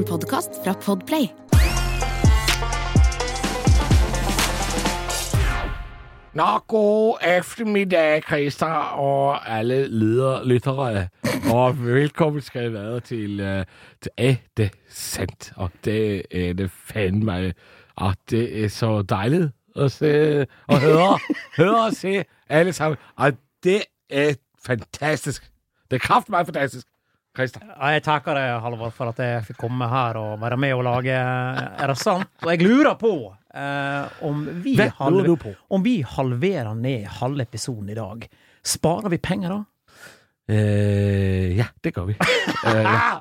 En podkast fra Podplay. Nå, god eftermiddag, Christer og alle lederlyttere. Og velkommen skal I være til, uh, til Er det sant? Og det er det faen meg. Og det er så deilig å se og høre. høre og se alle sammen. Og det er fantastisk. Det er kraft meg fantastisk. Ja, jeg takker deg, Halvor, for at jeg fikk komme her og være med og lage Er det sant? Og jeg lurer på eh, om, vi du på? om vi halverer ned halve episoden i dag. Sparer vi penger da? Eh, ja, det gør vi. Eh, ja.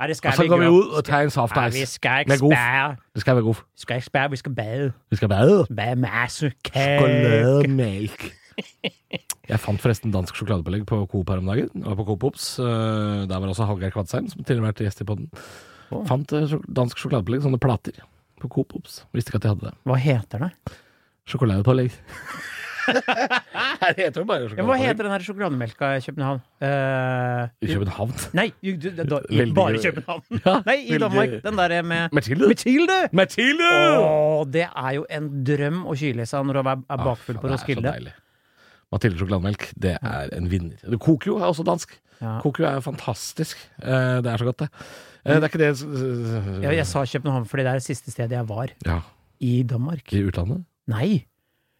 Nei, det skal Og så vi går vi ut og tar en soft Nei, ice. vi skal ikke spære. Det skal være god. Vi skal ikke spære, vi skal bade. Vi skal bade. Bade masse kake. Sjokolademelk. Jeg fant forresten dansk sjokoladepålegg på Coop her om dagen, og på Coop Ops. Eh, Der var også Hallgeir Kvadsheim, som tidligere har vært gjest i podden. Oh. Fant eh, dansk sjokoladepålegg, sånne plater, på Coop Ops. Visste ikke at de hadde det. Hva heter det? Sjokoladepålegg. Her heter det bare Ja, hva heter den her sjokolademelka i København? Uh, I København. Nei, du, du, du, Veldig- bare i København. Ja, Nei, i veldig- Danmark. Den der med Mathilde. Mathilde! Mathilde! Åh, det er jo en drøm å kyle i seg når du er er bakfull Ah, på Roskilde. Det er så deilig. Mathilde sjokolademelk, det er en vinner. Det- Kokio er også dansk. Ja. Kokio er fantastisk. Eh, Det er så godt, det. Eh, Det er ikke det Ja, jeg sa København fordi det er det siste stedet jeg var Ja, i Danmark. I utlandet? Nei,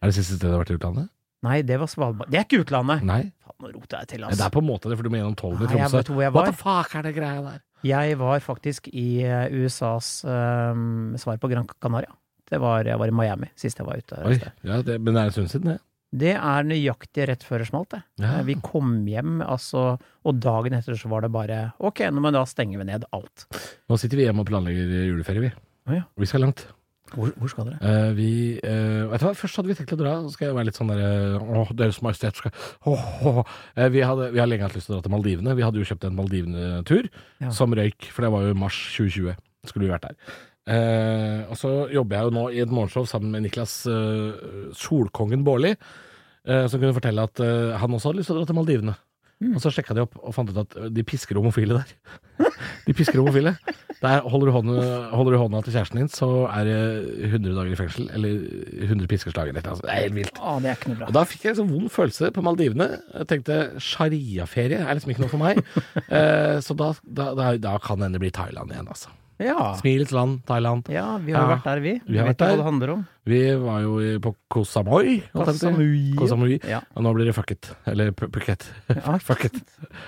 Er det siste stedet du har vært i utlandet? nei, det var Svalbard. Det er ikke utlandet! Nei. Faen, nå roter jeg til, Det altså. er på en måte det, for du må gjennom tollen i Nei, jeg Tromsø. vet hvor jeg What the fuck er det greia der? Jeg var faktisk i eh, USAs um, svar på Gran Canaria. Det var, jeg var i Miami sist jeg var ute. Oi, ja, det, men det er en stund siden, det. Det er nøyaktig rett før det smalt, det. Ja. Eh, Vi kom hjem, altså, og dagen etter så var det bare ok, nå men da stenger vi ned alt. Nå sitter vi hjemme og planlegger juleferie, vi. Oh, ja. Vi skal langt. Hvor, hvor skal dere? Uh, vi uh, Vet du hva, først hadde vi tenkt å dra. Så skal jeg være litt sånn der Åh, Deres Majestet skal åh, åh. Uh, vi, hadde, vi har lenge hatt lyst til å dra til Maldivene. Vi hadde jo kjøpt en Maldivene-tur Ja. som røyk, for det var jo mars 2020. Skulle vi vært der. Eh, og så jobber jeg jo nå i et morgenshow sammen med Niklas eh, Solkongen Baarli, eh, som kunne fortelle at eh, han også hadde lyst til å dra til Maldivene. Mm. Og så sjekka de opp og fant ut at eh, de pisker homofile der. De pisker homofile. Der holder du, hånda, holder du hånda til kjæresten din, så er det 100 dager i fengsel. Eller 100 piskeslag. eller noe. Altså, det er helt vilt. Å, det er Og da fikk jeg en sånn vond følelse på Maldivene. Jeg tenkte shariaferie er liksom ikke noe for meg. Eh, så da, da, da, da kan det hende bli Thailand igjen, altså. Ja. Smilets land, Thailand. ja, vi har jo Ja, vært der, vi. vi har vet jo hva det handler om. Vi var jo på Koh Samui. Koh. Samui. Koh Samui. Ja. Og nå blir det fuck it. Eller Phuket. Ja. fuck it.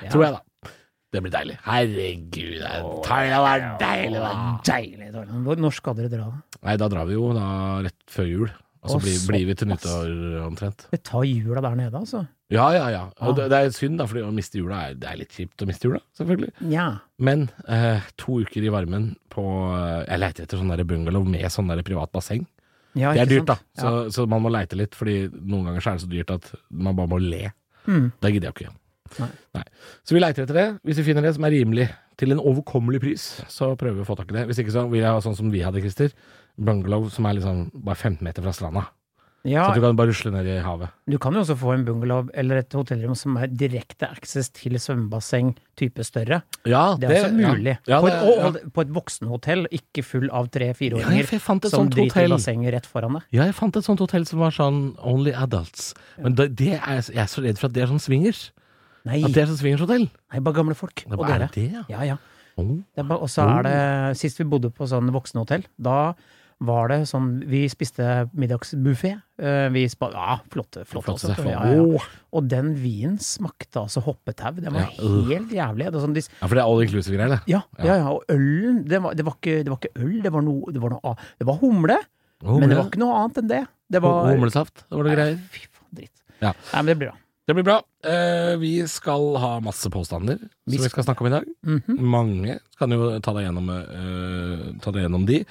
Ja. Tror jeg, da. Det blir deilig. Herregud, er, Thailand er deilig, Det er Deilig. Thailand. Hvor- Når skal dere dra? Nei, da drar vi jo da rett før jul. Og så blir, blir vi til nyttår omtrent. Det tar jula der nede, altså. Ja, ja, ja. Og Ah. det, det er synd, da, for å miste jula er, det er litt kjipt å miste jula, selvfølgelig. Ja. Men eh, to uker i varmen på eh, Jeg leter etter sånn bungalow med sånn privat basseng. ja Det er dyrt, da. Så, så man må leite litt, fordi noen ganger er det så dyrt at man bare må le. Mm. Det gidder jeg ikke. Nei. Så vi leiter etter det. Hvis vi finner det som er rimelig, til en overkommelig pris, så prøver vi å få tak i det. Hvis ikke så vil jeg ha sånn som vi hadde, Christer. Bungalow som er liksom bare 15 meter fra stranda. Ja, Så du kan bare rusle ned i havet. du kan jo også få en bungalow eller et hotellrom som er direkte access til svømmebasseng, type større. Ja, Det er også mulig. Ja, på, det, et, og, ja. på et voksenhotell, ikke full av Ja, tre-fireåringer som driter i bassenget rett foran deg. Ja, jeg fant et sånt hotell som var sånn Only Adults. Men det, det er, jeg er så redd for at det er sånn swingers. Nei, At det er sånn swingershotell. nei bare gamle folk. Det Og er dere. det, ja. Ja, ja. Oh. Det bare- Og så er det Sist vi bodde på sånn voksenhotell, da var det sånn Vi spiste middagsbuffé. Eh, Vi spa, ja, flotte, flotte flotte også. Ja, ja. Og den vinen smakte altså hoppetau. Den var øh. helt jævlig. Sånn, de, Ja, for det er all inclusive-greier, det. ja, Ja. ja. Og ølen det var, det, var ikke, det var ikke øl, det var noe, det var noe. Det var humle, Humle. men det var ikke noe annet enn det. Det var Humlesaft, det var noe greier. Fy faen, dritt. Ja. Nei, men det blir bra. Det blir bra. Eh, vi skal ha masse påstander Vi som vi skal snakke om i dag. Mhm. Mange. Kan jo ta deg gjennom, eh, ta deg gjennom de.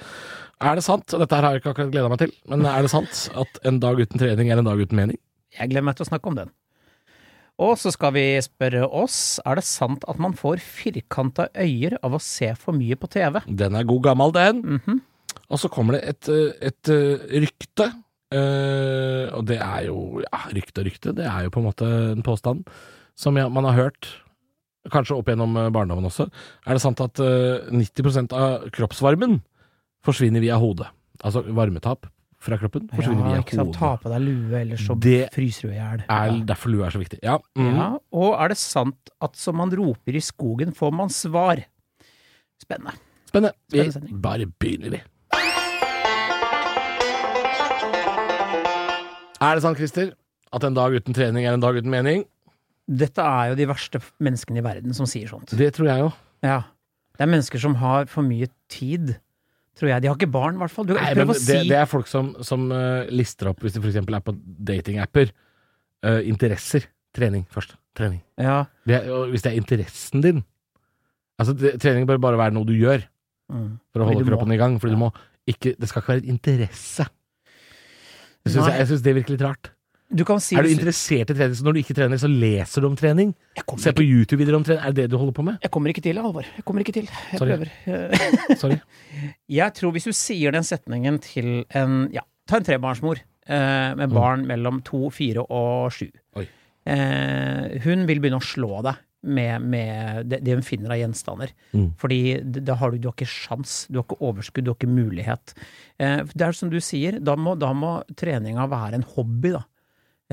Er det sant, og dette her har jeg ikke akkurat gleda meg til, men er det sant at en dag uten trening er en dag uten mening? Jeg gleder meg til å snakke om den. Og så skal vi spørre oss, er det sant at man får firkanta øyer av å se for mye på TV? Den er god gammel, den. Mhm. Og så kommer det et, eh, et eh, rykte. Eh, og det er jo ja, rykte og rykte. Det er jo på en måte en påstand som jeg, man har hørt kanskje opp gjennom eh, barndommen også, er det sant at uh, 90% av kroppsvarmen forsvinner via hodet? Altså varmetap fra kroppen forsvinner Ja, via ikke sant. hodet. Ta på deg lue, ellers så Det fryser du i hjel. er Ja. derfor lue er så viktig. Ja. Mm. Ja, og er det sant at som man roper i skogen, får man svar? Spennende. Spennende. Spennende Vi bare begynner, vi. Er det sant, Christer, at en dag uten trening er en dag uten mening? Dette er jo de verste menneskene i verden som sier sånt. Det tror jeg jo. Ja. Det er mennesker som har for mye tid, tror jeg. De har ikke barn, i hvert fall. Du, Nei, men å det, si det er folk som, som uh, lister opp, hvis de f.eks. er på datingapper, uh, interesser. Trening først. Trening. ja. Det hvis det er interessen din Altså, det, trening bør bare være noe du gjør mm. for å holde kroppen i gang. fordi Ja. du må ikke Det skal ikke være en interesse. Jeg synes Nei. jeg syns det virker litt rart. Du kan si Er du interessert i trening, så når du ikke trener, så leser du om trening? Se på YouTube-videoer om trening. Er det det du holder på med? jeg kommer ikke til, Halvor. Jeg kommer ikke til. Jeg Sorry. prøver. Sorry. Jeg tror hvis du sier den setningen til en Ja, ta en trebarnsmor eh, med barn mellom to, fire og sju. Eh, hun vil begynne å slå deg med, med det, det hun finner av gjenstander. Mm. Fordi da har du, du har ikke sjans, du har ikke overskudd, du har ikke mulighet. Eh, det er som du sier, da må, da må treninga være en hobby, da.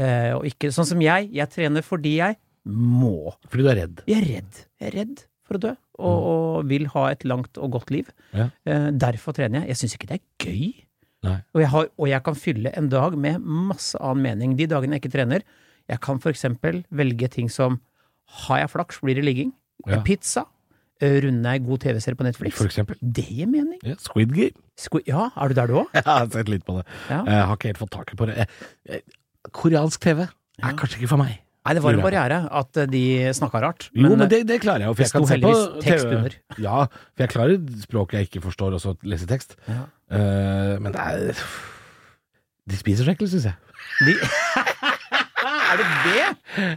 Eh, og ikke sånn som jeg. Jeg trener fordi jeg må. Fordi du er redd. Jeg er redd. Jeg er redd for å dø, og, og vil ha et langt og godt liv. Ja. Eh, derfor trener jeg. Jeg syns ikke det er gøy. Og jeg, har, og jeg kan fylle en dag med masse annen mening. De dagene jeg ikke trener, jeg kan for eksempel velge ting som har jeg flaks, blir det ligging. Ja. Pizza. eh, Runde ei god TV-serie på Netflix. For eksempel. Det gir mening. Ja, Squid Game. Squid, Ja, er du der du òg? Jeg har sett litt på det. Ja. Jeg har ikke helt fått taket på det. Koreansk TV er kanskje ikke for meg. Nei, det var en barriere at eh, de snakka rart. jo, men det, det klarer jeg jo. For jeg kan se på tekst TV. under. Ja, for jeg klarer språk jeg ikke forstår, og så lese tekst. Ja. Uh, men det er De spiser seg ikke, syns jeg. De Er det det?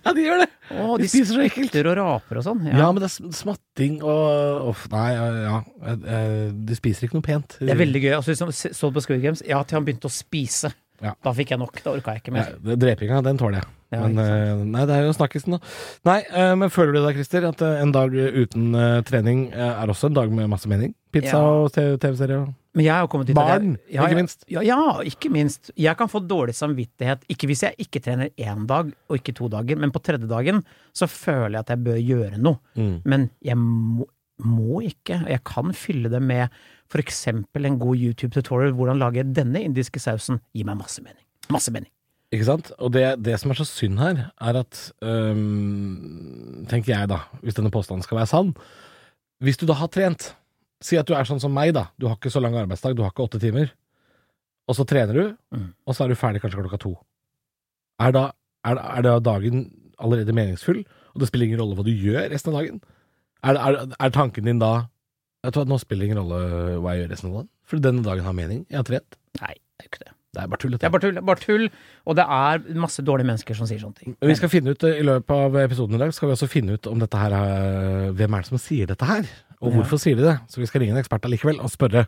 Ja, de gjør det. Å, De de spiser så ekkelt. og raper og sånn. Ja. men det er smatting og Uff, nei, ja, ja. Eh, eh, De spiser ikke noe pent. Det er veldig gøy. Altså, hvis man så det på Squid Games, ja, til han begynte å spise. Ja. Da fikk jeg nok. Da orka jeg ikke mer. Ja, Drepinga, den tåler jeg. Ja, men eh, nei, det er jo snakkisen, da. Nei, eh, men føler du da, Christer, at eh, en dag uten trening er også en dag med masse mening? Pizza og TV- TV-serier og Men jeg har kommet dit Barn, ja, ikke minst. Ja, ja, ikke minst. Jeg kan få dårlig samvittighet, ikke hvis jeg ikke trener én dag og ikke to dager, men på tredje dagen så føler jeg at jeg bør gjøre noe. Mm. Men jeg må, må ikke. Jeg kan fylle det med for eksempel en god YouTube-tutorial. Hvordan lage denne indiske sausen gir meg masse mening. Masse mening. Ikke sant? Og det, det som er så synd her, er at øhm, Tenker jeg, da, hvis denne påstanden skal være sann Hvis du da har trent Si at du er sånn som meg, da. Du har ikke så lang arbeidsdag, du har ikke åtte timer. Og så trener du, Mm. og så er du ferdig kanskje klokka to. Er da, er, er da dagen allerede meningsfull, og det spiller ingen rolle hva du gjør resten av dagen? Er, er, er tanken din da Vet du hva, nå spiller det ingen rolle hva jeg gjør resten av dagen, for denne dagen har mening. Jeg har trent. Nei, det er ikke det. Det er bare tull. Det er bare tull. Bare tull. Og det er masse dårlige mennesker som sier sånne ting. Vi skal finne ut, eh, I løpet av episoden i dag skal vi også finne ut om dette her er, hvem er det som sier dette her, og Ja. hvorfor sier de det. Så vi skal ringe en ekspert allikevel og spørre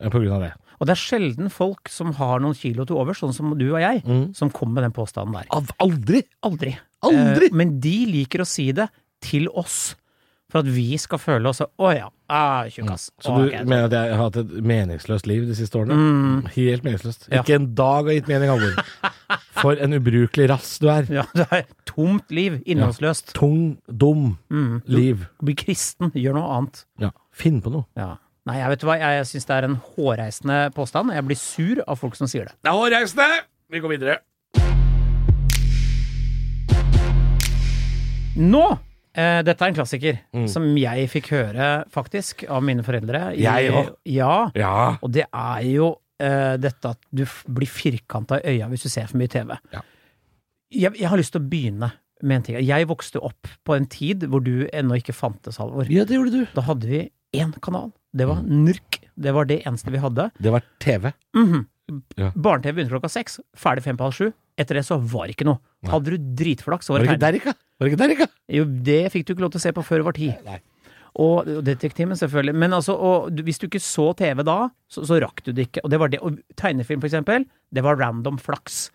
eh, på grunn av det. Og det er sjelden folk som har noen kilo til overs, sånn som du og jeg, Mm. som kommer med den påstanden der. Aldri! Aldri. Aldri! Eh, men de liker å si det til oss, for at vi skal føle oss Å ja, ah, tjukkas. Så du okay. mener at jeg har hatt et meningsløst liv de siste årene? Mm. Helt meningsløst. Ja. Ikke en dag har gitt mening, Halvor. For en ubrukelig rass du er. Ja, det er tomt liv. Innholdsløst. Tung, dum Mm. Liv. blir kristen, gjør noe annet. Ja. Finn på noe. Ja. Nei, jeg vet du hva, jeg syns det er en hårreisende påstand. Jeg blir sur av folk som sier det. Det er hårreisende! Vi går videre. Nå! Eh, dette er en klassiker Mm. som jeg fikk høre, faktisk, av mine foreldre. i- Jeg òg. Ja. Ja. Og det er jo eh, dette at du blir firkanta i øya hvis du ser for mye TV. Ja. Jeg, jeg har lyst til å begynne med en ting. Jeg vokste opp på en tid hvor du ennå ikke fantes, Halvor. ja, det gjorde du. Da hadde vi én kanal. Det var Mm. NURK. Det var det eneste vi hadde. Det var TV. Mhm. Ja. Barne-TV begynte klokka seks, ferdig fem på halv sju. Etter det så var det ikke noe. Nei. Hadde du dritflaks, så Var var det. Derrika? Var det ikke Derrika? Jo, det fikk du ikke lov til å se på før det var ti. Nei. Og, Detektimen, selvfølgelig. Men altså, og, hvis du ikke så TV da, så, så rakk du det ikke. Og det var det. Og tegnefilm, for eksempel, det var random flaks.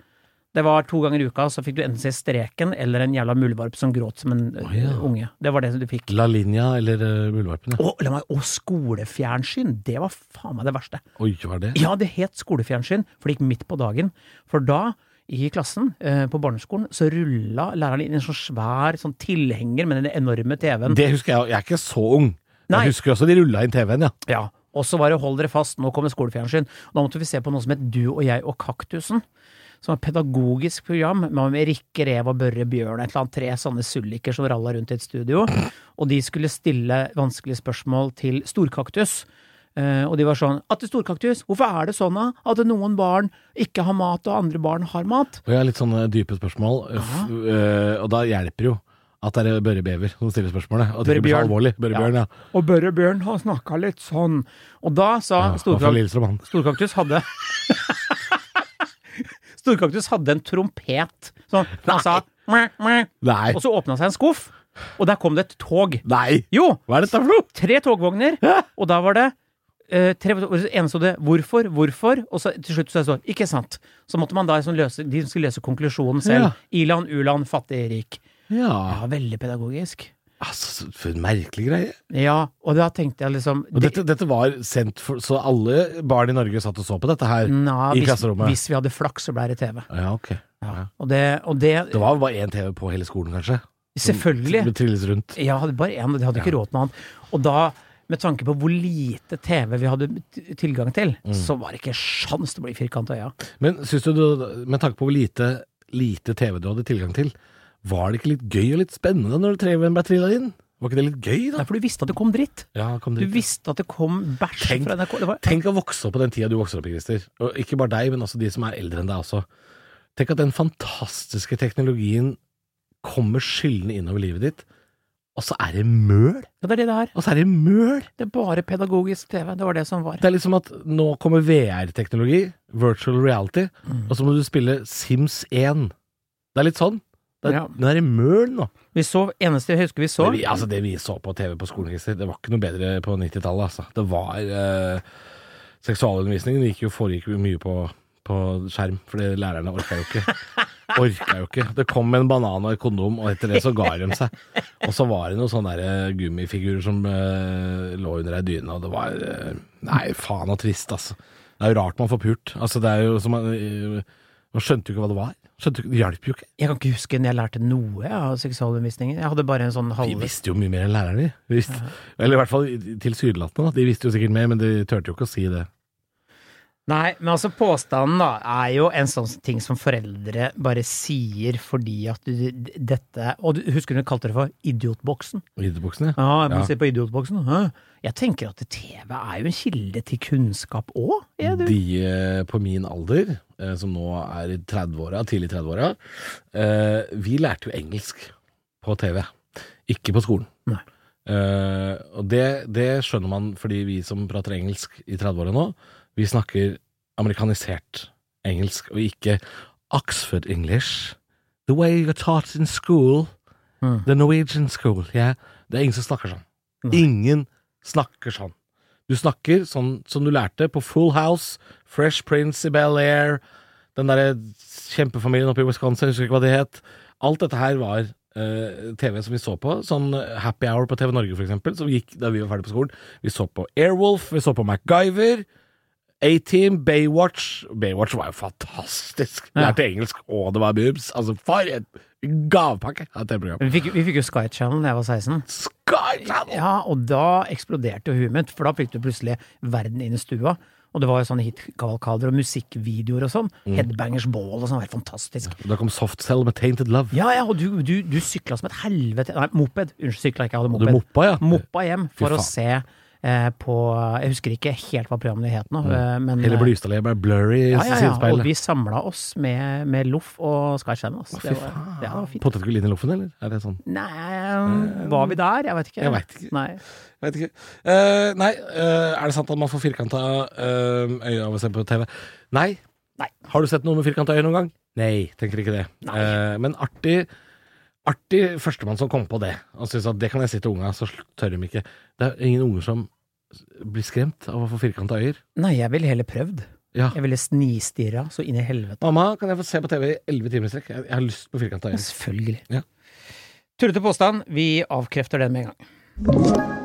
Det var to ganger i uka, så fikk du enten se Streken eller en jævla muldvarp som gråt som en oh, ja. eh, unge. Det var det du fikk. La Linja eller uh, Muldvarpen? ja. Og skolefjernsyn, det var faen meg det verste. Oi, var det? Ja, det het skolefjernsyn, for det gikk midt på dagen. For da, i klassen eh, på barneskolen, så rulla læreren inn en sånn svær sånn tilhenger med den enorme TV-en. Det husker jeg. Jeg er ikke så ung. Nei. Jeg husker også de rulla inn TV-en, ja. Ja, og så var det hold dere fast, nå kommer skolefjernsyn. Da måtte vi se på noe som het Du og jeg og kaktusen. Som var et pedagogisk program med Rikke, Rev og Børre Bjørn, et eller annet tre sånne sulliker som ralla rundt i et studio. Og de skulle stille vanskelige spørsmål til Storkaktus. Eh, og de var sånn Atte Storkaktus, hvorfor er det sånn at noen barn ikke har mat, og andre barn har mat? Og jeg har litt sånne dype spørsmål, uh, og da hjelper jo at det er Børre Bever som stiller spørsmålet. Og at det Børre ikke blir så alvorlig. Børre Ja. Bjørn, ja. Og Børre Bjørn har snakka litt sånn. Og da sa ja han Storkaktus Storkaktus hadde Storkaktus hadde en trompet. Sånn, han sa mæ, mæ, Nei. Og så åpna seg en skuff, og der kom det et tog. Nei! Jo! Hva er dette for noe? Tre togvogner, og da var det eh, tre, det ene stod det 'hvorfor', 'hvorfor', og så til slutt så det så 'ikke sant'. Så måtte man da liksom løse De skulle løse konklusjonen selv. Ja. I-land, u-land, fattig, rik. Ja, Ja, veldig pedagogisk. altså, for en merkelig greie. Ja, og da tenkte jeg liksom Og dette, dette var sendt for Så alle barn i Norge satt og så på dette her Na, i hvis, klasserommet? hvis vi hadde flaks, så ble det TV. Ja, ok. Ja. Og det, og det Det var bare én TV på hele skolen, kanskje? Selvfølgelig. Som, som rundt. Jeg bare én, de hadde ikke råd til noe annet. Og da, med tanke på hvor lite TV vi hadde tilgang til, Mm. så var det ikke sjans til å bli firkanta øya. Men syns du, med tanke på hvor lite, lite TV du hadde tilgang til, var det ikke litt gøy og litt spennende når TV-en ble trilla inn? Var ikke det litt gøy, da? Nei, for du visste at det kom dritt. Ja, kom dritt. Du visste at det kom bæsj Tenk- fra NRK. Det var, Tenk å vokse opp på den tida du vokser opp i, Christer. Og ikke bare deg, men også de som er eldre enn deg også. Tenk at den fantastiske teknologien kommer skyldende innover livet ditt, og så er det møl! ja, det er det det er. Og så er det møl! Det er bare pedagogisk TV. Det var det som var. Det er liksom at nå kommer VR-teknologi, virtual reality, Mm. og så må du spille Sims 1. Det er litt sånn. Det er, Ja. Nå er det møl nå. Vi så, eneste jeg husker vi så Det vi, altså det vi så på TV på skolen, det var ikke noe bedre på 90-tallet, altså. Det var eh, Seksualundervisningen gikk jo, foregikk jo mye på, på skjerm, fordi lærerne orka jo ikke. Orka jo ikke. Det kom en banan og et kondom, og etter det så ga de seg. Og så var det noen sånne eh, gummifigurer som uh, lå under ei dyne, og det var uh, Nei, faen og trist, altså. Det er jo rart man får pult. Altså, det er jo som man, uh, man skjønte jo ikke hva det var. Skjønte, det hjalp jo ikke. Jeg kan ikke huske når jeg lærte noe av seksualundervisningen. Jeg hadde bare en sånn De halve visste jo mye mer enn lærerne. De visste, Eller i hvert fall tilsynelatende. De visste jo sikkert mer, men de turte jo ikke å si det. Nei, men altså påstanden da er jo en sånn ting som foreldre bare sier fordi at du, dette Og du husker du kalte det for idiotboksen? Idiotboksen, Ja, jeg må Ja. se på idiotboksen. Hæ? Jeg tenker at TV er jo en kilde til kunnskap òg. Ja. De eh, på min alder, eh, som nå er i 30-åra, tidlig 30-åra, eh, vi lærte jo engelsk på TV, ikke på skolen. Nei. Og det, det skjønner man fordi vi som prater engelsk i 30-åra nå, vi snakker amerikanisert engelsk, og ikke Oxford English. The way you're taught in school. Mm. The Norwegian school. Yeah. Det er ingen som snakker sånn. Nei. Ingen snakker sånn. Du snakker sånn som du lærte på Full House, Fresh Prince i Bel-Air, den derre kjempefamilien oppe i Wisconsin, jeg husker ikke hva det het. Alt dette her var uh, TV som vi så på. Sånn Happy Hour på TV Norge, for eksempel, som gikk da vi var ferdig på skolen. Vi så på Airwolf, vi så på MacGyver. A-Team, Baywatch Baywatch var jo fantastisk. Ja. Lærte engelsk, og det var boobs. Altså, for en gavepakke av TV-program. Vi vi fikk jo Sky Channel da jeg var 16. Sky Channel! Ja, og da eksploderte huet mitt, for da fikk du plutselig verden inn i stua. Og det var jo sånne hitkavalkader og musikkvideoer og sånn. Mm. Headbangers Ball og sånn. Helt fantastisk. Da kom Softcell med Tainted Love. Ja, ja, og du, du, du sykla som et helvete Nei, moped. Unnskyld, sykla ikke, jeg hadde moped. Du moppa, ja. Moppa hjem for å se på Jeg husker ikke helt hva programmet het nå, eh, men Hele eh, Blystadlia ble blurry i ja, ja, ja, og vi samla oss med, med Loff og Sky Channel. ass. Fy faen. ja. Potetgull inn i loffen, eller? Er det sånn? Nei, var vi der? Jeg vet ikke. Jeg vet ikke. Nei. Jeg vet ikke. Uh, nei, uh, er det sant at man får firkanta uh, øye av å se på TV? Nei. Nei. Har du sett noe med firkanta øye noen gang? Nei, tenker ikke det. Eh, men artig Artig førstemann som kom på det, og syntes at det kan jeg si til unga, så tør de ikke. Det er ingen unger som blir skremt av å få firkanta øyer. Nei, jeg ville heller prøvd. Ja. Jeg ville snistirra så inn i helvete. Mamma, kan jeg få se på TV i elleve timer i strekk? Jeg, har lyst på firkanta øyer. Selvfølgelig. Ja. Tullete påstand. Vi avkrefter den med en gang.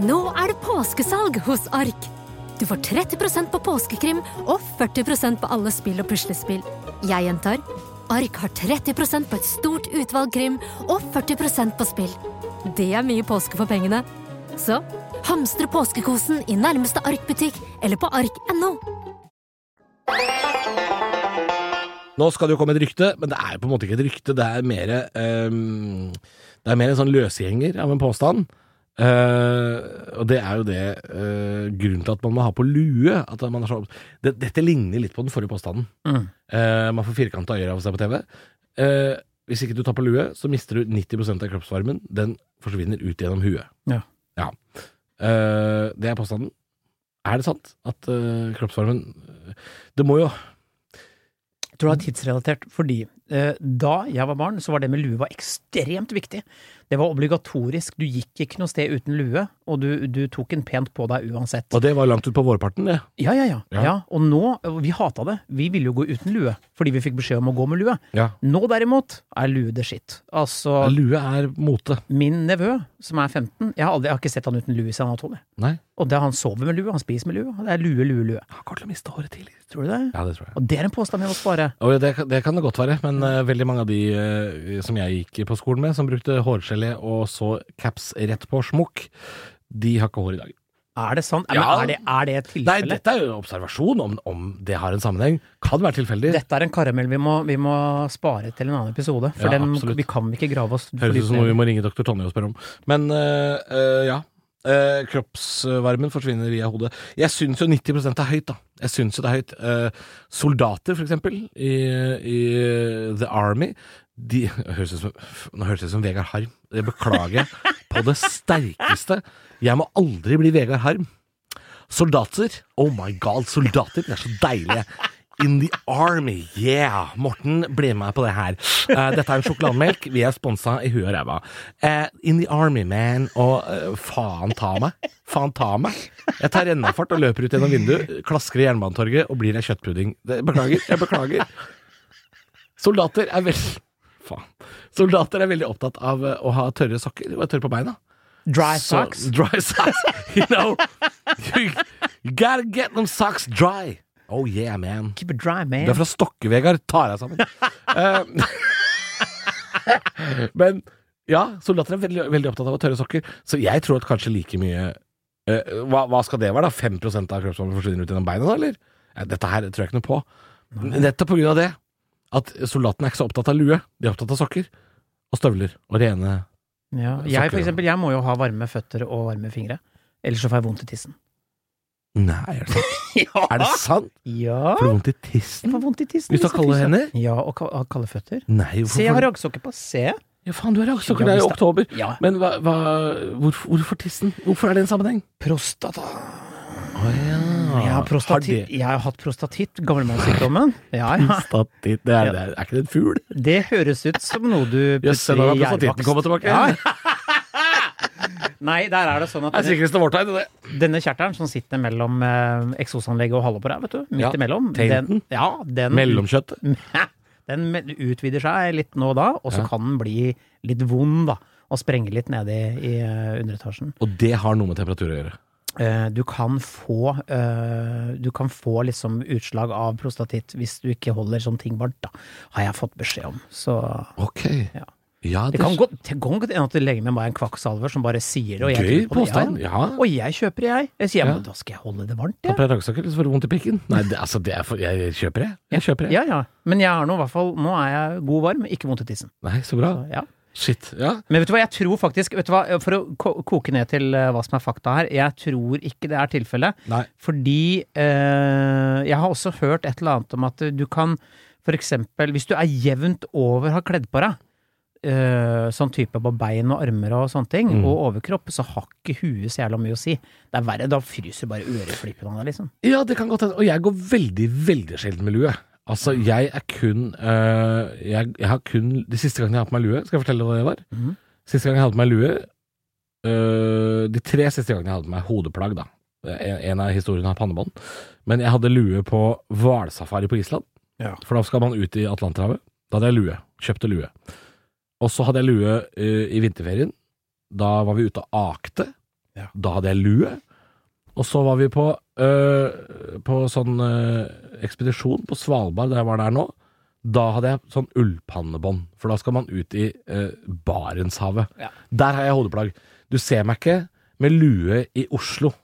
Nå er det påskesalg hos Ark. Du får 30% på påskekrim og 40% på alle spill og puslespill. Jeg gjentar Ark har 30% på et stort utvalg krim og 40% på spill. Det er mye påske for pengene. Så hamstre påskekosen i nærmeste Ark-butikk eller på ark.no. Nå skal det jo komme et rykte, men det er jo på en måte ikke et rykte. Det er mer um, en sånn løsgjenger av en påstand. Eh, og det er jo det uh, grunnen til at man må ha på lue. At man så, det, dette ligner litt på den forrige påstanden. Mm. Uh, man får firkanta øyne av å se på TV. Hvis ikke du tar på lue, så mister du 90% av kroppsvarmen. Den forsvinner ut gjennom huet. Ja. Ja. Det er påstanden. Er det sant at kroppsvarmen Det må jo Jeg tror det er tidsrelatert, fordi eh, da jeg var barn, så var det med lue var ekstremt viktig. Det var obligatorisk. Du gikk ikke noe sted uten lue, og du, du tok en pent på deg uansett. Og det var langt ut på vårparten, det. Ja, ja, ja. Ja. ja. Og nå, vi hata det. Vi ville jo gå uten lue, fordi vi fikk beskjed om å gå med lue. Ja. Nå derimot er lue det skitt. Altså, Lue er mote. min nevø, som er 15, jeg har, aldri, jeg har ikke sett han uten lue siden han var 12. Nei. Og det, han sover med lue, han spiser med lue. Det er lue, lue, lue. Han kommer til å miste håret tidlig. Tror du det? Ja, det tror jeg. Og det er en påstand vi må spare. Og det, det kan det godt være, men uh, veldig mange av de uh, som jeg gikk på skolen med, som brukte hårgelé og så caps rett på smokk, de har ikke hår i dag. Er det sant? Ja. Er, det, er det et Nei, dette er jo en observasjon om, om det har en sammenheng. Kan være tilfeldig. Dette er en karamell vi må, vi må spare til en annen episode. For Ja, den, vi kan ikke grave oss Høres ut som noe vi må ringe dr. Tonje og spørre om. Men øh, øh, ja. Eh, kroppsvarmen forsvinner via hodet. Jeg syns jo 90% er høyt, da. Jeg syns jo det er høyt. Eh, soldater, for eksempel, i, i The Army de, høres som, Nå høres det ut som Vegard Harm. Jeg beklager på det sterkeste. Jeg må aldri bli Vegard Harm. Soldater. Oh my god, soldater. De er så deilige. In the army, yeah! Morten, bli med på det her. Uh, dette er en sjokolademelk. Vi er sponsa i huet og ræva. Uh, in the army, man. Og uh, faen ta meg. Faen ta meg. Jeg tar rennafart og løper ut gjennom vinduet, klasker i Jernbanetorget og blir ei kjøttpudding. Det, beklager. Jeg beklager. Soldater er veldig Faen. Soldater er veldig opptatt av eh, å ha tørre sokker og være tørre på beina. Dry socks. dry socks. You know, you, you gotta get them socks dry. Oh yeah, man. Keep it dry, man. Du er fra Stokke, Vegard. Ta deg sammen. Eh, Men ja, soldater er veldig, veldig opptatt av å tørre sokker, så jeg tror at kanskje like mye uh, hva, hva skal det være, da? 5 av kroppsvarmen forsvinner ut gjennom beina, da, eller? Dette her tror jeg ikke noe på. Nettopp på grunn av det. At soldatene er ikke så opptatt av lue. De er opptatt av sokker. Og støvler. Og rene Ja. Jeg, for eksempel, jeg må jo ha varme føtter og varme fingre. Ellers så får jeg vondt i tissen. Nei, er det sant? Ja! Er det sant? Ja! Får du vondt i Jeg tissen? får vondt i tissen. Hvis du har kalde hender? Ja, og ka- kalde føtter. Nei, Se, jeg har raggsokker på. Se. Ja, faen, du har raggsokker. Det er jo oktober. Ja. Men hva, hva hvorfor, hvorfor tissen? Hvorfor er det en sammenheng? Prostata. Å ja. Jeg har, prostatitt. jeg har hatt prostatitt, gamlemannssykdommen. Ja, ja. Prostatitt, det er, det er, er ikke det en fugl? Det høres ut som noe du Jøss, putter da har prostatitten kommet tilbake. Ja. Nei, der er det sånn at Det er denne, sikreste vårtegn, det. denne kjertelen som sitter mellom eh, eksosanlegget og halvåret, vet du, midt Ja, imellom, den, ja, den, Mellomkjøttet. den utvider seg litt nå og da, og så Ja. kan den bli litt vond, da. Og sprenge litt nede i, i eh, underetasjen. Og det har noe med temperatur å gjøre. Eh, du kan få eh, Du kan få liksom utslag av prostatitt hvis du ikke holder sånne ting varmt, da. Har jeg fått beskjed om. Så Ok. Ja. Ja, det det kan godt hende at legen min bare er en kvakksalver som bare sier. Og jeg Gøy påstand. Ja. Ja. Og jeg kjøper jeg. Jeg sier Ja. da skal jeg holde det varmt, jeg. deg raggsokker, så får du vondt i pikken. Nei, det, altså, det for, jeg kjøper det. Jeg kjøper det. Ja ja. Men jeg har nå i hvert fall Nå er jeg god varm, ikke vondt i tissen. Nei, så bra. Så, ja. Shit. Ja. Men vet du hva, jeg tror faktisk vet du hva, For å koke ned til eh, hva som er fakta her, jeg tror ikke det er tilfellet. Fordi eh, jeg har også hørt et eller annet om at du kan for eksempel, hvis du er jevnt over har kledd på deg, eh, sånn type på bein og armer og sånne ting, Mm. og overkropp, så har ikke huet så jævla mye å si. Det er verre, da fryser bare øreflippene av deg, liksom. Ja, det kan godt hende. Og jeg går veldig, veldig sjelden med lue. Altså, jeg er kun øh, jeg, jeg har kun De siste gangene jeg har på meg lue, skal jeg fortelle hva det var? Mm. Siste gang jeg hadde på meg lue øh, De tre siste gangene jeg hadde på meg hodeplagg, da. En, en av historiene har pannebånd. Men jeg hadde lue på hvalsafari på Island. Ja. For da skal man ut i Atlanterhavet. Da hadde jeg lue. Kjøpte lue. Og så hadde jeg lue øh, i vinterferien. Da var vi ute og akte. Ja. Da hadde jeg lue. Og så var vi på, øh, på sånn øh, ekspedisjon på Svalbard, der jeg var der nå. Da hadde jeg sånn ullpannebånd, for da skal man ut i øh, Barentshavet. Ja. Der har jeg hodeplagg. Du ser meg ikke med lue i Oslo,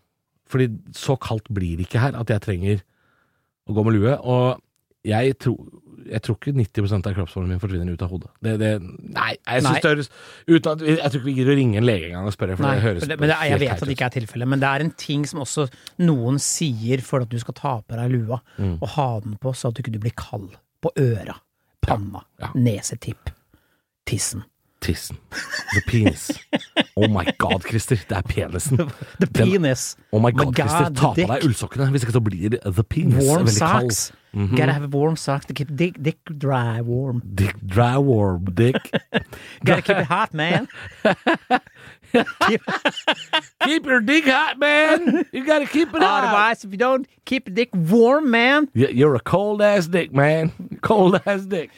fordi så kaldt blir det ikke her at jeg trenger å gå med lue. Og jeg tror, jeg tror ikke 90% av kroppsformen min forsvinner ut av hodet. Det, det, nei, jeg synes det høres uten at, Jeg tror ikke vi gidder å ringe en lege engang og spørre, for Nei, det høres for det, men det, jeg vet at det ikke er tilfellet, men det er en ting som også noen sier for at du skal ta på deg lua, Mm. og ha den på så at du ikke blir kald på øra, panna, Ja. nesetipp, tissen. Tissen. The penis. Oh my god, Christer. Det er penisen. The Den- Oh my My god, Christer. Ta på deg ullsokkene, hvis ikke så blir the penis Warm veldig kald. socks. Gotta have a warm socks to keep dick, dick dry warm. Dick, dry warm dick. Gotta keep it hot, man. keep, keep your dick hot, man. You gotta keep it hot. otherwise, if you don't keep your dick warm, man. You're a cold ass dick, man. Cold ass dick.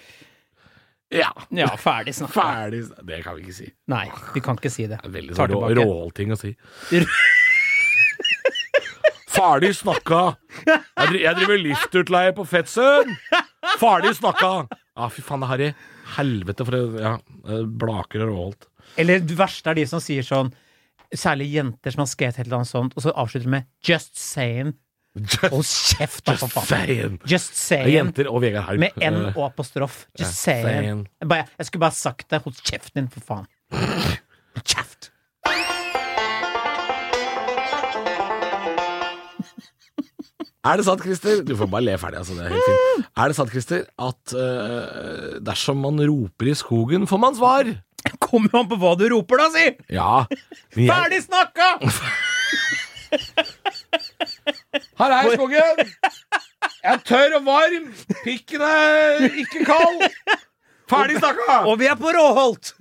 Ja. Ja, ferdig snakka. Ferdig. Det kan vi ikke si. Nei, vi kan ikke si det. Det er veldig sånn rå, tilbake. råholting å si. Ferdig snakka! Jeg, jeg driver liftutleie på Fettsund! Ferdig snakka! Ja, fy faen, det er harry. Helvete for det ja, blaker og råholdt. Eller det verste er de som sier sånn Særlig jenter som har skrevet et eller annet sånt, og så avslutter med 'just saying'. Hold kjeft, da, for faen. Just saying. Jenter og Vegard Haug. Med N Eh, og apostrof. Just yeah, saying. saying. Jeg, bare, jeg skulle bare sagt det. Hold kjeften din, for faen. Kjeft. Er det sant, Christer? Du får bare le ferdig, altså. Det er helt fint. Er det sant, Christer, at eh, dersom man roper i skogen, får man svar? Kommer jo an på hva du roper, da, si! Ja. men jeg- Ferdig snakka! Her er skogen! Jeg er tørr og varm. Pikken er ikke kald. Ferdig snakka! Og vi er på Råholt!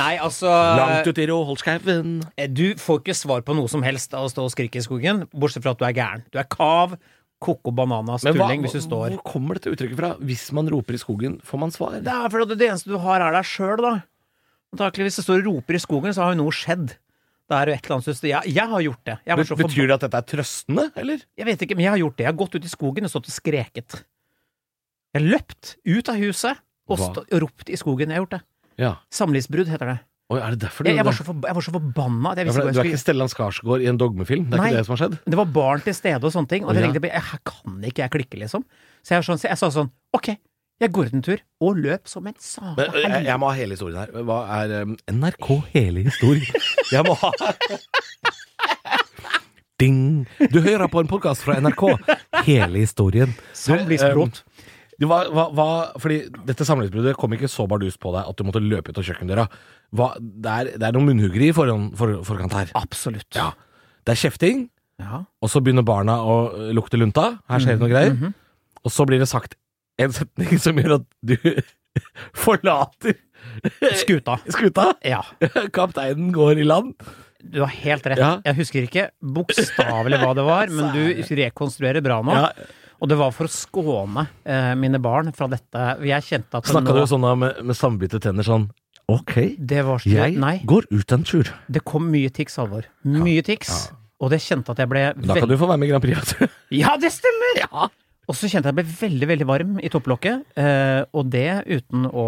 Nei, altså Langt ut i Råholtskauen. Du får ikke svar på noe som helst av å stå og skrike i skogen, bortsett fra at du er gæren. Du er kav, koko bananas, Men hva, tulling hvis du står hvor kommer dette uttrykket fra? Hvis man roper i skogen, får man svar? Det er fordi det eneste du har, er deg sjøl, da. Antakelig hvis det står og roper i skogen, så har jo noe skjedd. Det er jo et eller annet system. Jeg, jeg har gjort det. Betyr det at dette er trøstende, eller? jeg vet ikke, men jeg har gjort det. Jeg har gått ut i skogen og stått og skreket. Jeg har løpt ut av huset og, stå, og ropt i skogen. Jeg har gjort det. Ja. Samlivsbrudd heter det. Oi, er det derfor du Jeg, jeg, var, så for, jeg var så forbanna at jeg Ja, for Du er ikke Stellan Skarsgård i en dogmefilm? Det er Nei. ikke det som har skjedd? Det var barn til stede og sånne ting, og Å, jeg tenkte her kan ikke jeg klikke, liksom. Så jeg, sånn, så jeg sa sånn, ok, jeg går ut en tur, og løp som en saka eh, jeg, jeg må ha hele historien her. Hva er um, NRK hele historien? Jeg må ha Ding! Du hører på en podkast fra NRK. Hele historien. Samlivsbrudd. Du, um, det var, hva, hva, fordi dette samlivsbruddet kom ikke så bardust på deg at du måtte løpe ut av kjøkkendøra. Hva, det, er, det er noen munnhuggeri i foran, for, forkant her. Absolutt. Ja. Det er kjefting, Ja. og så begynner barna å lukte lunta. Her skjer det noe greier. Mhm. Og så blir det sagt en setning som gjør at du forlater Skuta. skuta. Ja, Kapteinen går i land. du har helt rett. Ja. Jeg husker ikke bokstavelig hva det var, men du rekonstruerer bra nå. Ja. Og det var for å skåne eh, mine barn fra dette. Jeg kjente at Snakka nå, du sånn da med, med sambitte tenner sånn Ok, det var så, jeg Nei, går ut en tur. det kom mye tics, Halvor. Mye tics. Og det kjente at jeg ble Da kan du få være med i Grand Prix. du. Ja, det stemmer! ja. Og så kjente jeg at jeg ble veldig, veldig varm i topplokket, eh, og det uten å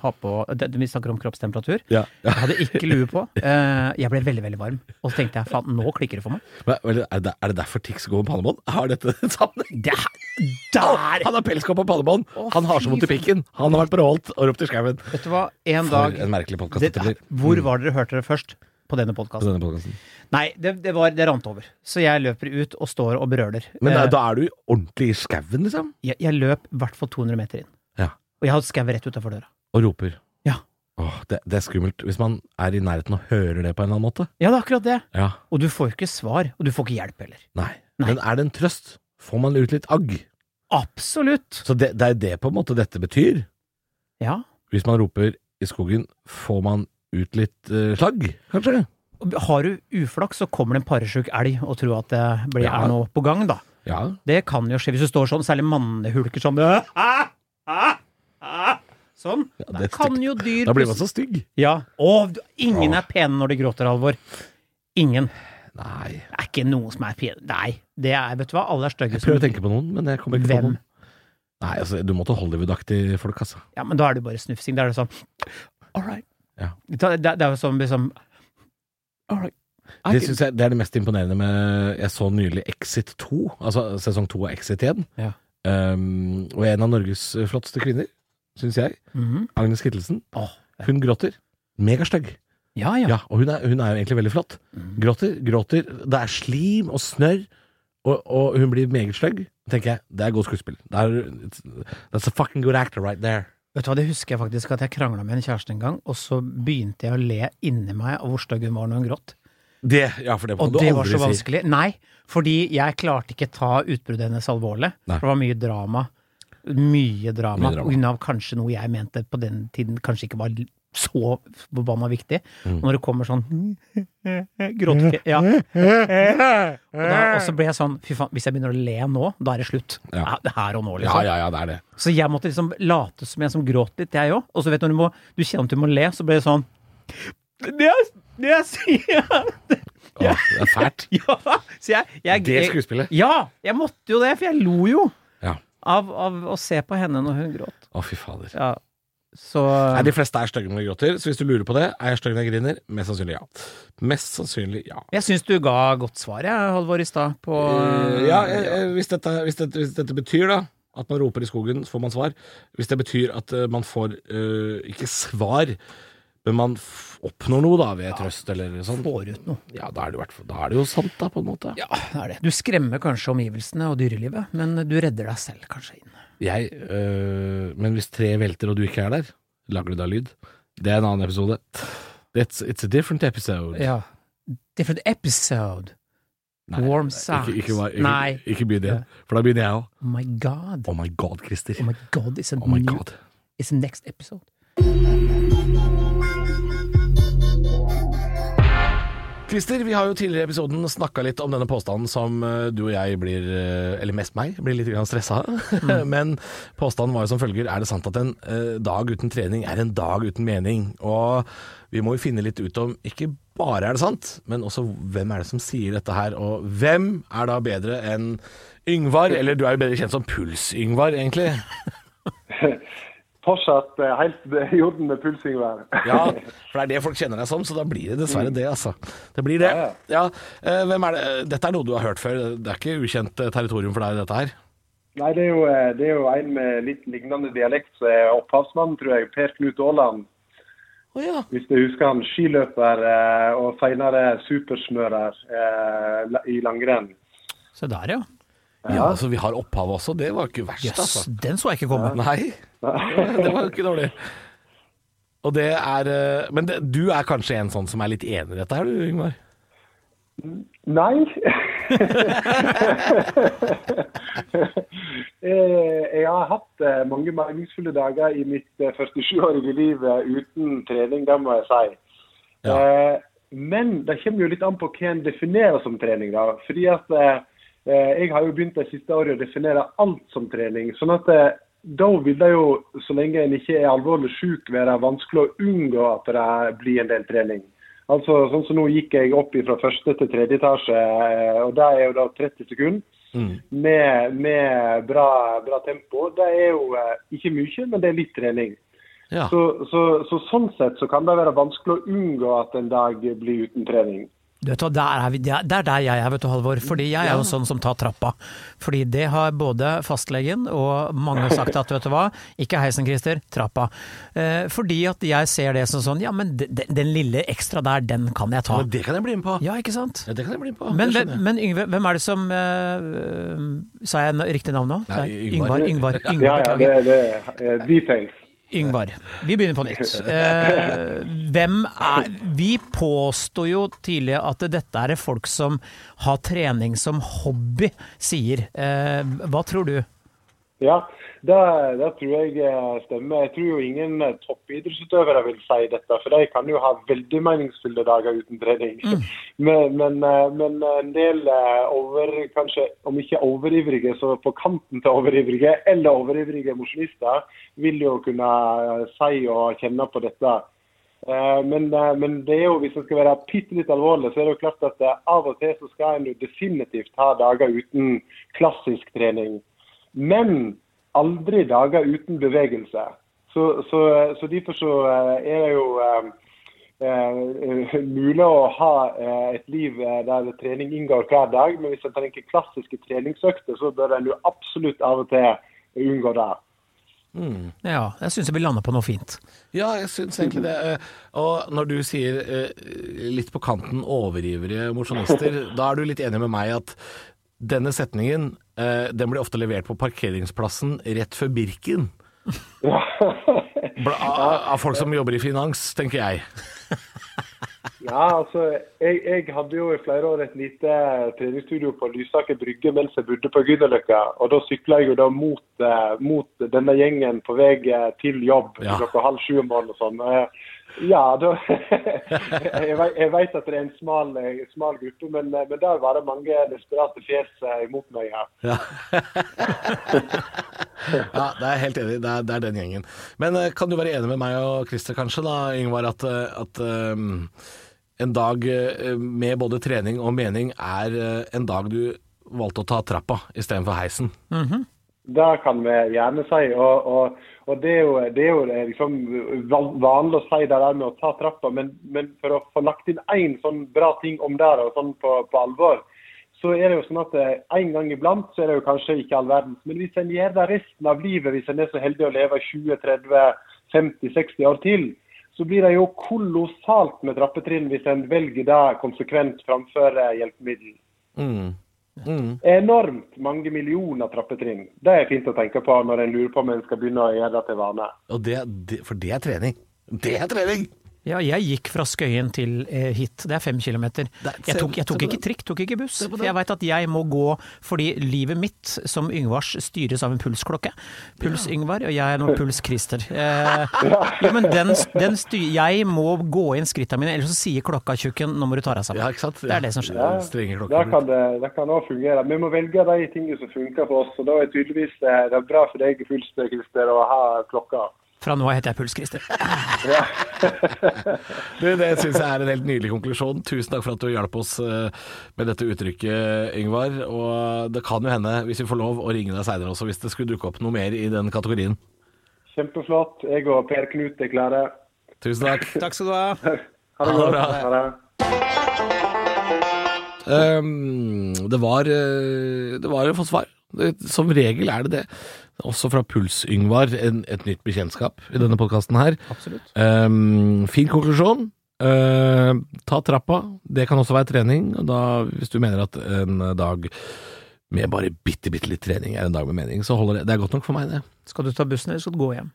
ha på Vi snakker om kroppstemperatur. Ja. Jeg hadde ikke lue på. Eh, jeg ble veldig, veldig varm. Og så tenkte jeg faen, nå klikker det for meg. Men, er, det, er det derfor Tix går med pannebånd? Har dette sammenheng? Det er, der! Han har pelskopp og pannebånd! Han har så vondt i pikken! Han har vært på Rolt og ropt i skauen. Vet du hva, en For dag en merkelig podkast det, dette blir. Hvor var dere hørte det først? På denne podkasten? Nei, det, det, var, det rant over. Så jeg løper ut og står og brøler. Men da, Eh, da er du ordentlig i skauen, liksom? jeg, jeg løp i hvert fall 200 meter inn. Ja. Og jeg har skauet rett utafor døra. Og roper. Ja. Åh, det, det er skummelt hvis man er i nærheten og hører det på en eller annen måte. Ja, det er akkurat det. Ja. Og du får ikke svar, og du får ikke hjelp heller. Nei. Nei. Men er det en trøst? Får man ut litt agg? Absolutt! Så det, det er det på en måte dette betyr. Ja. Hvis man roper i skogen, får man ut litt eh, slagg, kanskje? Har du uflaks, så kommer det en paresjuk elg og tror at det blir, Ja. er noe på gang, da. Ja. Det kan jo skje hvis du står sånn, særlig mannehulker sånn «Æ, æ, æ», Sånn. Ja, det er kan stygt. jo dyr Da blir man så stygg. Ja. Å, du- ingen er pene når de gråter, Halvor. Ingen. Nei. Det er ikke noen som er pene. Nei. Det er, vet du hva, alle er stygge. Jeg prøver å tenke på noen, men jeg kommer ikke på Hvem? noen. Nei, altså, du måtte Hollywood-aktig folk, altså. Ja, men da er det bare snufsing. Da er det sånn All right. Ja. Det, det, er jo sånn liksom right. Det synes jeg det er det mest imponerende med Jeg så nylig Exit 2, altså sesong 2 av Exit igjen. Ja. Um, og en av Norges flotteste kvinner, syns jeg, Mhm. Agnes Kittelsen, Åh, hun gråter. Megastygg. ja, ja. Ja, og hun er, hun er jo egentlig veldig flott. Gråter, gråter. Det er slim og snørr, og, og hun blir meget stygg. tenker jeg, det er godt skuespill. Det er, that's a fucking good actor right there. Vet du hva, det husker jeg faktisk at jeg krangla med en kjæreste en gang, og så begynte jeg å le inni meg av hvor stygg hun var når hun gråt. Det, ja, for det må Og du det var aldri så si. vanskelig. Nei, fordi jeg klarte ikke ta utbruddet hennes alvorlig. Nei. For det var mye drama. Mye drama. Drama. På av kanskje noe jeg mente på den tiden kanskje ikke var så forbanna viktig. Mm. Og når det kommer sånn Gråtefjes. Ja. Og, da, og så ble jeg sånn Fy faen, hvis jeg begynner å le nå, da er det slutt. Ja. Ja, det er her og nå, Ja, liksom. ja, ja, det er det. Så jeg måtte liksom late som en som gråt litt, jeg òg. Og så vet du når du må Du kjenner at du må le, så ble det sånn Det jeg, det jeg sier Åh, det er fælt. Ja! Så jeg, jeg, Det skuespillet. Ja! Jeg måtte jo det, for jeg lo jo Ja. av, av å se på henne når hun gråt. Å, fy fader. Ja. Så Nei, De fleste er stygge når de gråter, så hvis du lurer på det, er jeg stygg når jeg griner? Mest sannsynlig ja. Mest sannsynlig ja. Jeg syns du ga godt svar, jeg, Halvor, i stad, på uh, ja, jeg, jeg, hvis, dette, hvis, dette, hvis dette betyr da at man roper i skogen, så får man svar. Hvis det betyr at eh, man får eh, ikke svar, men man oppnår noe da ved trøst eller sånn, Får ut noe. ja, da er, det i hvert fall, da er det jo sant, da, på en måte. Ja, det er det. Du skremmer kanskje omgivelsene og dyrelivet, men du redder deg selv kanskje inn. Jeg, øh, men hvis tre velter og du ikke er der, lager du da lyd? Det er en annen episode. It's, it's a different episode. Ja. Different episode. Nei, Warm sounds. ikke, ikke, ikke, Nei. ikke begynn det, for da begynner jeg òg. Oh my god. Oh my god, Christer. Oh my god, it's a Oh my new god. It's a next episode. Christer, vi har jo tidligere i episoden snakka litt om denne påstanden som eh, du og jeg blir, eh, eller mest meg, blir litt grann stressa av. Men påstanden var jo som følger Er det sant at en eh, dag uten trening er en dag uten mening? Og vi må jo finne litt ut om ikke bare er det sant, men også hvem er det som sier dette her? Og hvem er da bedre enn Yngvar, eller du er jo bedre kjent som Puls-Yngvar, egentlig? Fortsatt eh, helt i orden med pulsing Yngvar. Ja, for det er det folk kjenner deg som, så da blir det dessverre det, altså. Det blir det. Ja, Ja, eh, hvem er det? Dette er noe du har hørt før, det er ikke ukjent eh, territorium for deg, dette her? Nei, det er, jo, det er jo en med litt lignende dialekt som er opphavsmann, tror jeg. Per Knut Aaland. Oh, ja. Hvis du husker han. Skiløper eh, og senere supersmører eh, i langrenn. Se der, ja. Ja, så vi har opphav også, det var ikke verst, Yes, altså. den så jeg ikke komme. Nei, det var ikke dårlig. Og det er eh, Men det, du er kanskje en sånn som er litt enig i dette her, du, Yngvar? Nei. Eh, jeg har hatt eh, mange meningsfulle dager i mitt eh, 47-årige liv uten trening, det må jeg si. Ja. Men det kommer jo litt an på hva en definerer som trening. da. Fordi at Jeg har jo begynt det siste året å definere alt som trening. sånn at da vil det jo, så lenge en ikke er alvorlig syk, være vanskelig å unngå at det blir en del trening. Altså, sånn som Nå gikk jeg opp fra første til tredje etasje, eh, og det er jo da 30 sekunder. med, med bra, bra tempo, det er jo eh, ikke mye, men det er litt trening. Ja. Så, så, så sånn sett så kan det være vanskelig å unngå at en dag blir uten trening. Du vet der er vi, det er er der jeg er, vet du Halvor. Fordi jeg er jo sånn som tar trappa. Fordi det har både fastlegen og mange sagt at vet du hva, ikke heisen Christer, trappa. Eh, fordi at jeg ser det som sånn, ja men de- de- den lille ekstra der, den kan jeg ta. Men det kan jeg bli med på. Ja, ikke sant? Ja, det kan jeg bli med på. Men, jeg. men Yngve, hvem er det som eh, Sa jeg riktig navn nå? Nei, Yngvar. Yngvar. Yngvar. Yngvar, Ja, Yngvar ja, ja, det, det details. Yngvar. Vi begynner på nytt. Eh, hvem er Vi påsto jo tidlig at dette er folk som har trening som hobby, sier. Eh, hva tror du? Ja, det, det tror jeg eh, stemmer. Jeg tror jo ingen eh, toppidrettsutøvere vil si dette, for de kan jo ha veldig meningsfulle dager uten trening. Men, men, eh, men en del over, kanskje om ikke overivrige, så på kanten til overivrige, eller overivrige mosjonister, vil jo kunne si og kjenne på dette. Men, men det er jo, hvis det skal være bitte litt alvorlig, så er det jo klart at av og til så skal en jo definitivt ha dager uten klassisk trening. Men aldri dager uten bevegelse. Så, så, så derfor så eh, er det jo eh, eh, mulig å ha eh, et liv der trening inngår hver dag. Men hvis en tenker klassiske treningsøkter, så bør en jo absolutt av og til unngå det. Ja, jeg syns vi lander på noe fint. Ja, jeg syns egentlig det. Og når du sier litt på kanten overivrige mosjonister, da er du litt enig med meg at denne setningen den blir ofte levert på parkeringsplassen rett før Birken. Av folk som jobber i finans, tenker jeg. Ja, altså, jeg, jeg hadde jo i flere år et lite treningsstudio på Lysaker brygge mens jeg bodde på Grünerløkka. Og da sykla jeg jo da mot, eh, mot denne gjengen på vei eh, til jobb Ja. klokka halv sju om morgenen og sånn. Ja, da jeg, vet, at det er en smal, eh, smal gruppe, men, eh, men der var det mange desperate fjes eh, imot meg. Ja. Ja. ja, det er helt enig. Det, er- det er den gjengen. Men kan du være enig med meg og Christer kanskje, da, Yngvar, at, at um, en dag med både trening og mening er en dag du valgte å ta trappa istedenfor heisen? Det kan vi gjerne si. Og, og, og det er jo, det er jo liksom vanlig å si det der med å ta trappa, men, men for å få lagt inn én sånn bra ting om det og sånn på, på alvor, så er det jo sånn at eh, en gang iblant så er det jo kanskje ikke all verdens. Men hvis en gjør det resten av livet, hvis en er så heldig å leve 20-30-50-60 år til, så blir det jo kolossalt med trappetrinn hvis en velger det konsekvent framfor eh, hjelpemiddel. Mm. Mm. Enormt mange millioner trappetrinn. Det er fint å tenke på når en lurer på om en skal begynne å gjøre det til vane. Og det, det, for det er trening. Det er trening! Ja, jeg gikk fra Skøyen til eh, hit, det er fem kilometer. Jeg tok, jeg tok ikke trikk, tok ikke buss. For jeg veit at jeg må gå fordi livet mitt, som Yngvars, styres av en pulsklokke. Puls Yngvar, og jeg er nå puls Christer. Eh, ja, men den, den styr, jeg må gå inn skrittene mine, ellers så sier klokka tjukken 'nå må du ta deg sammen'. Ja, ikke sant? Det er det som skjer. Ja, Det kan det, det kan også fungere. Vi må velge de tingene som funker for oss. og Da er tydeligvis eh, det er bra for deg Puls Christer, å ha klokka. Fra nå av heter jeg Puls Christer. Du, det syns jeg er en helt nydelig konklusjon. Tusen takk for at du hjalp oss eh, med dette uttrykket, Yngvar. Og det kan jo hende, hvis vi får lov, å ringe deg seinere også, hvis det skulle dukke opp noe mer i den kategorien. Kjempeflott. Jeg og Per Knut er klare. Tusen takk. Takk skal du ha. Ha det Ha det godt. Ha det. Um, det var eh, Det var jo fått svar. Det, som regel er det det. Også fra Puls-Yngvar, et nytt bekjentskap i denne podkasten her. Absolutt. Um, fin konklusjon. Uh, ta trappa. Det kan også være trening. Da, hvis du mener at en dag med bare bitte, bitte litt trening er en dag med mening, så holder det. Det er godt nok for meg, det. Skal du ta bussen, eller skal du gå hjem?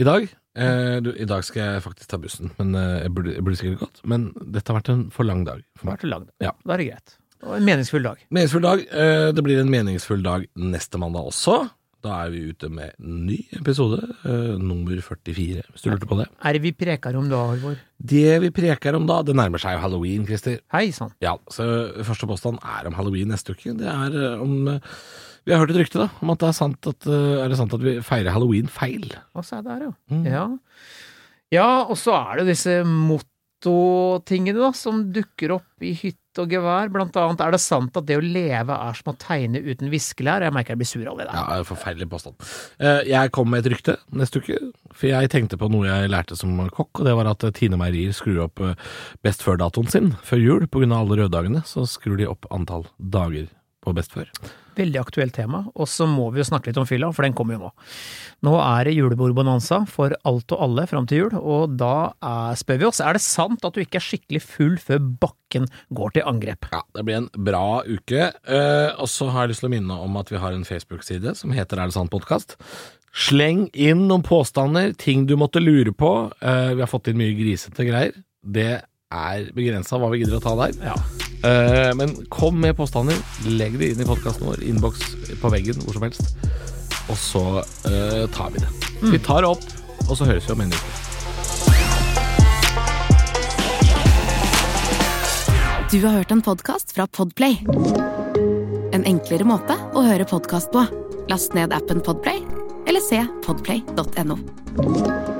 I dag eh, du, I dag skal jeg faktisk ta bussen, men eh, jeg, burde, jeg burde sikkert gått. Men dette har vært en for lang dag for har meg. en det lagd. Ja. Da er det greit. Og en meningsfull dag. Meningsfull dag. Eh, det blir en meningsfull dag neste mandag også. Da er vi ute med en ny episode, uh, nummer 44, hvis du lurte på det. Er det vi preker om da, Halvor? Det vi preker om da, det nærmer seg jo halloween, Christer. Hei sann. Ja, så første påstand er om halloween neste uke. Det er uh, om uh, Vi har hørt et rykte, da, om at det er sant at, er det sant at vi feirer halloween feil. Og så er det her, ja. Mm. ja. Ja, og så er det disse mottotingene, da, som dukker opp i hytte og gevær, blant annet. Er det sant at det å leve er som å tegne uten viskelær? Jeg merker jeg blir sur. Ja, det er en Forferdelig påstand. Eh, Jeg kom med et rykte neste uke, for jeg tenkte på noe jeg lærte som kokk, og det var at Tine Meierier skrur opp eh, best før-datoen sin før jul. På grunn av alle røddagene, så skrur de opp antall dager på best før. Veldig aktuelt tema. Og så må vi jo snakke litt om fylla, for den kommer jo nå. Nå er det julebordbonanza for alt og alle fram til jul, og da er, spør vi oss er det sant at du ikke er skikkelig full før bakken går til angrep. Ja, det blir en bra uke. Eh, og så har jeg lyst til å minne om at vi har en Facebook-side som heter Er det sant podkast. Sleng inn noen påstander, ting du måtte lure på. Eh, vi har fått inn mye grisete greier. Det er begrensa hva vi gidder å ta der. Ja. Uh, men kom med påstander. Legg det inn i podkasten vår. Innboks på veggen, hvor som helst. Og så uh, tar vi det. Vi tar det opp, og så høres vi om en uke. Du har hørt en podkast fra Podplay. En enklere måte å høre podkast på. Last ned appen Podplay, eller se podplay.no.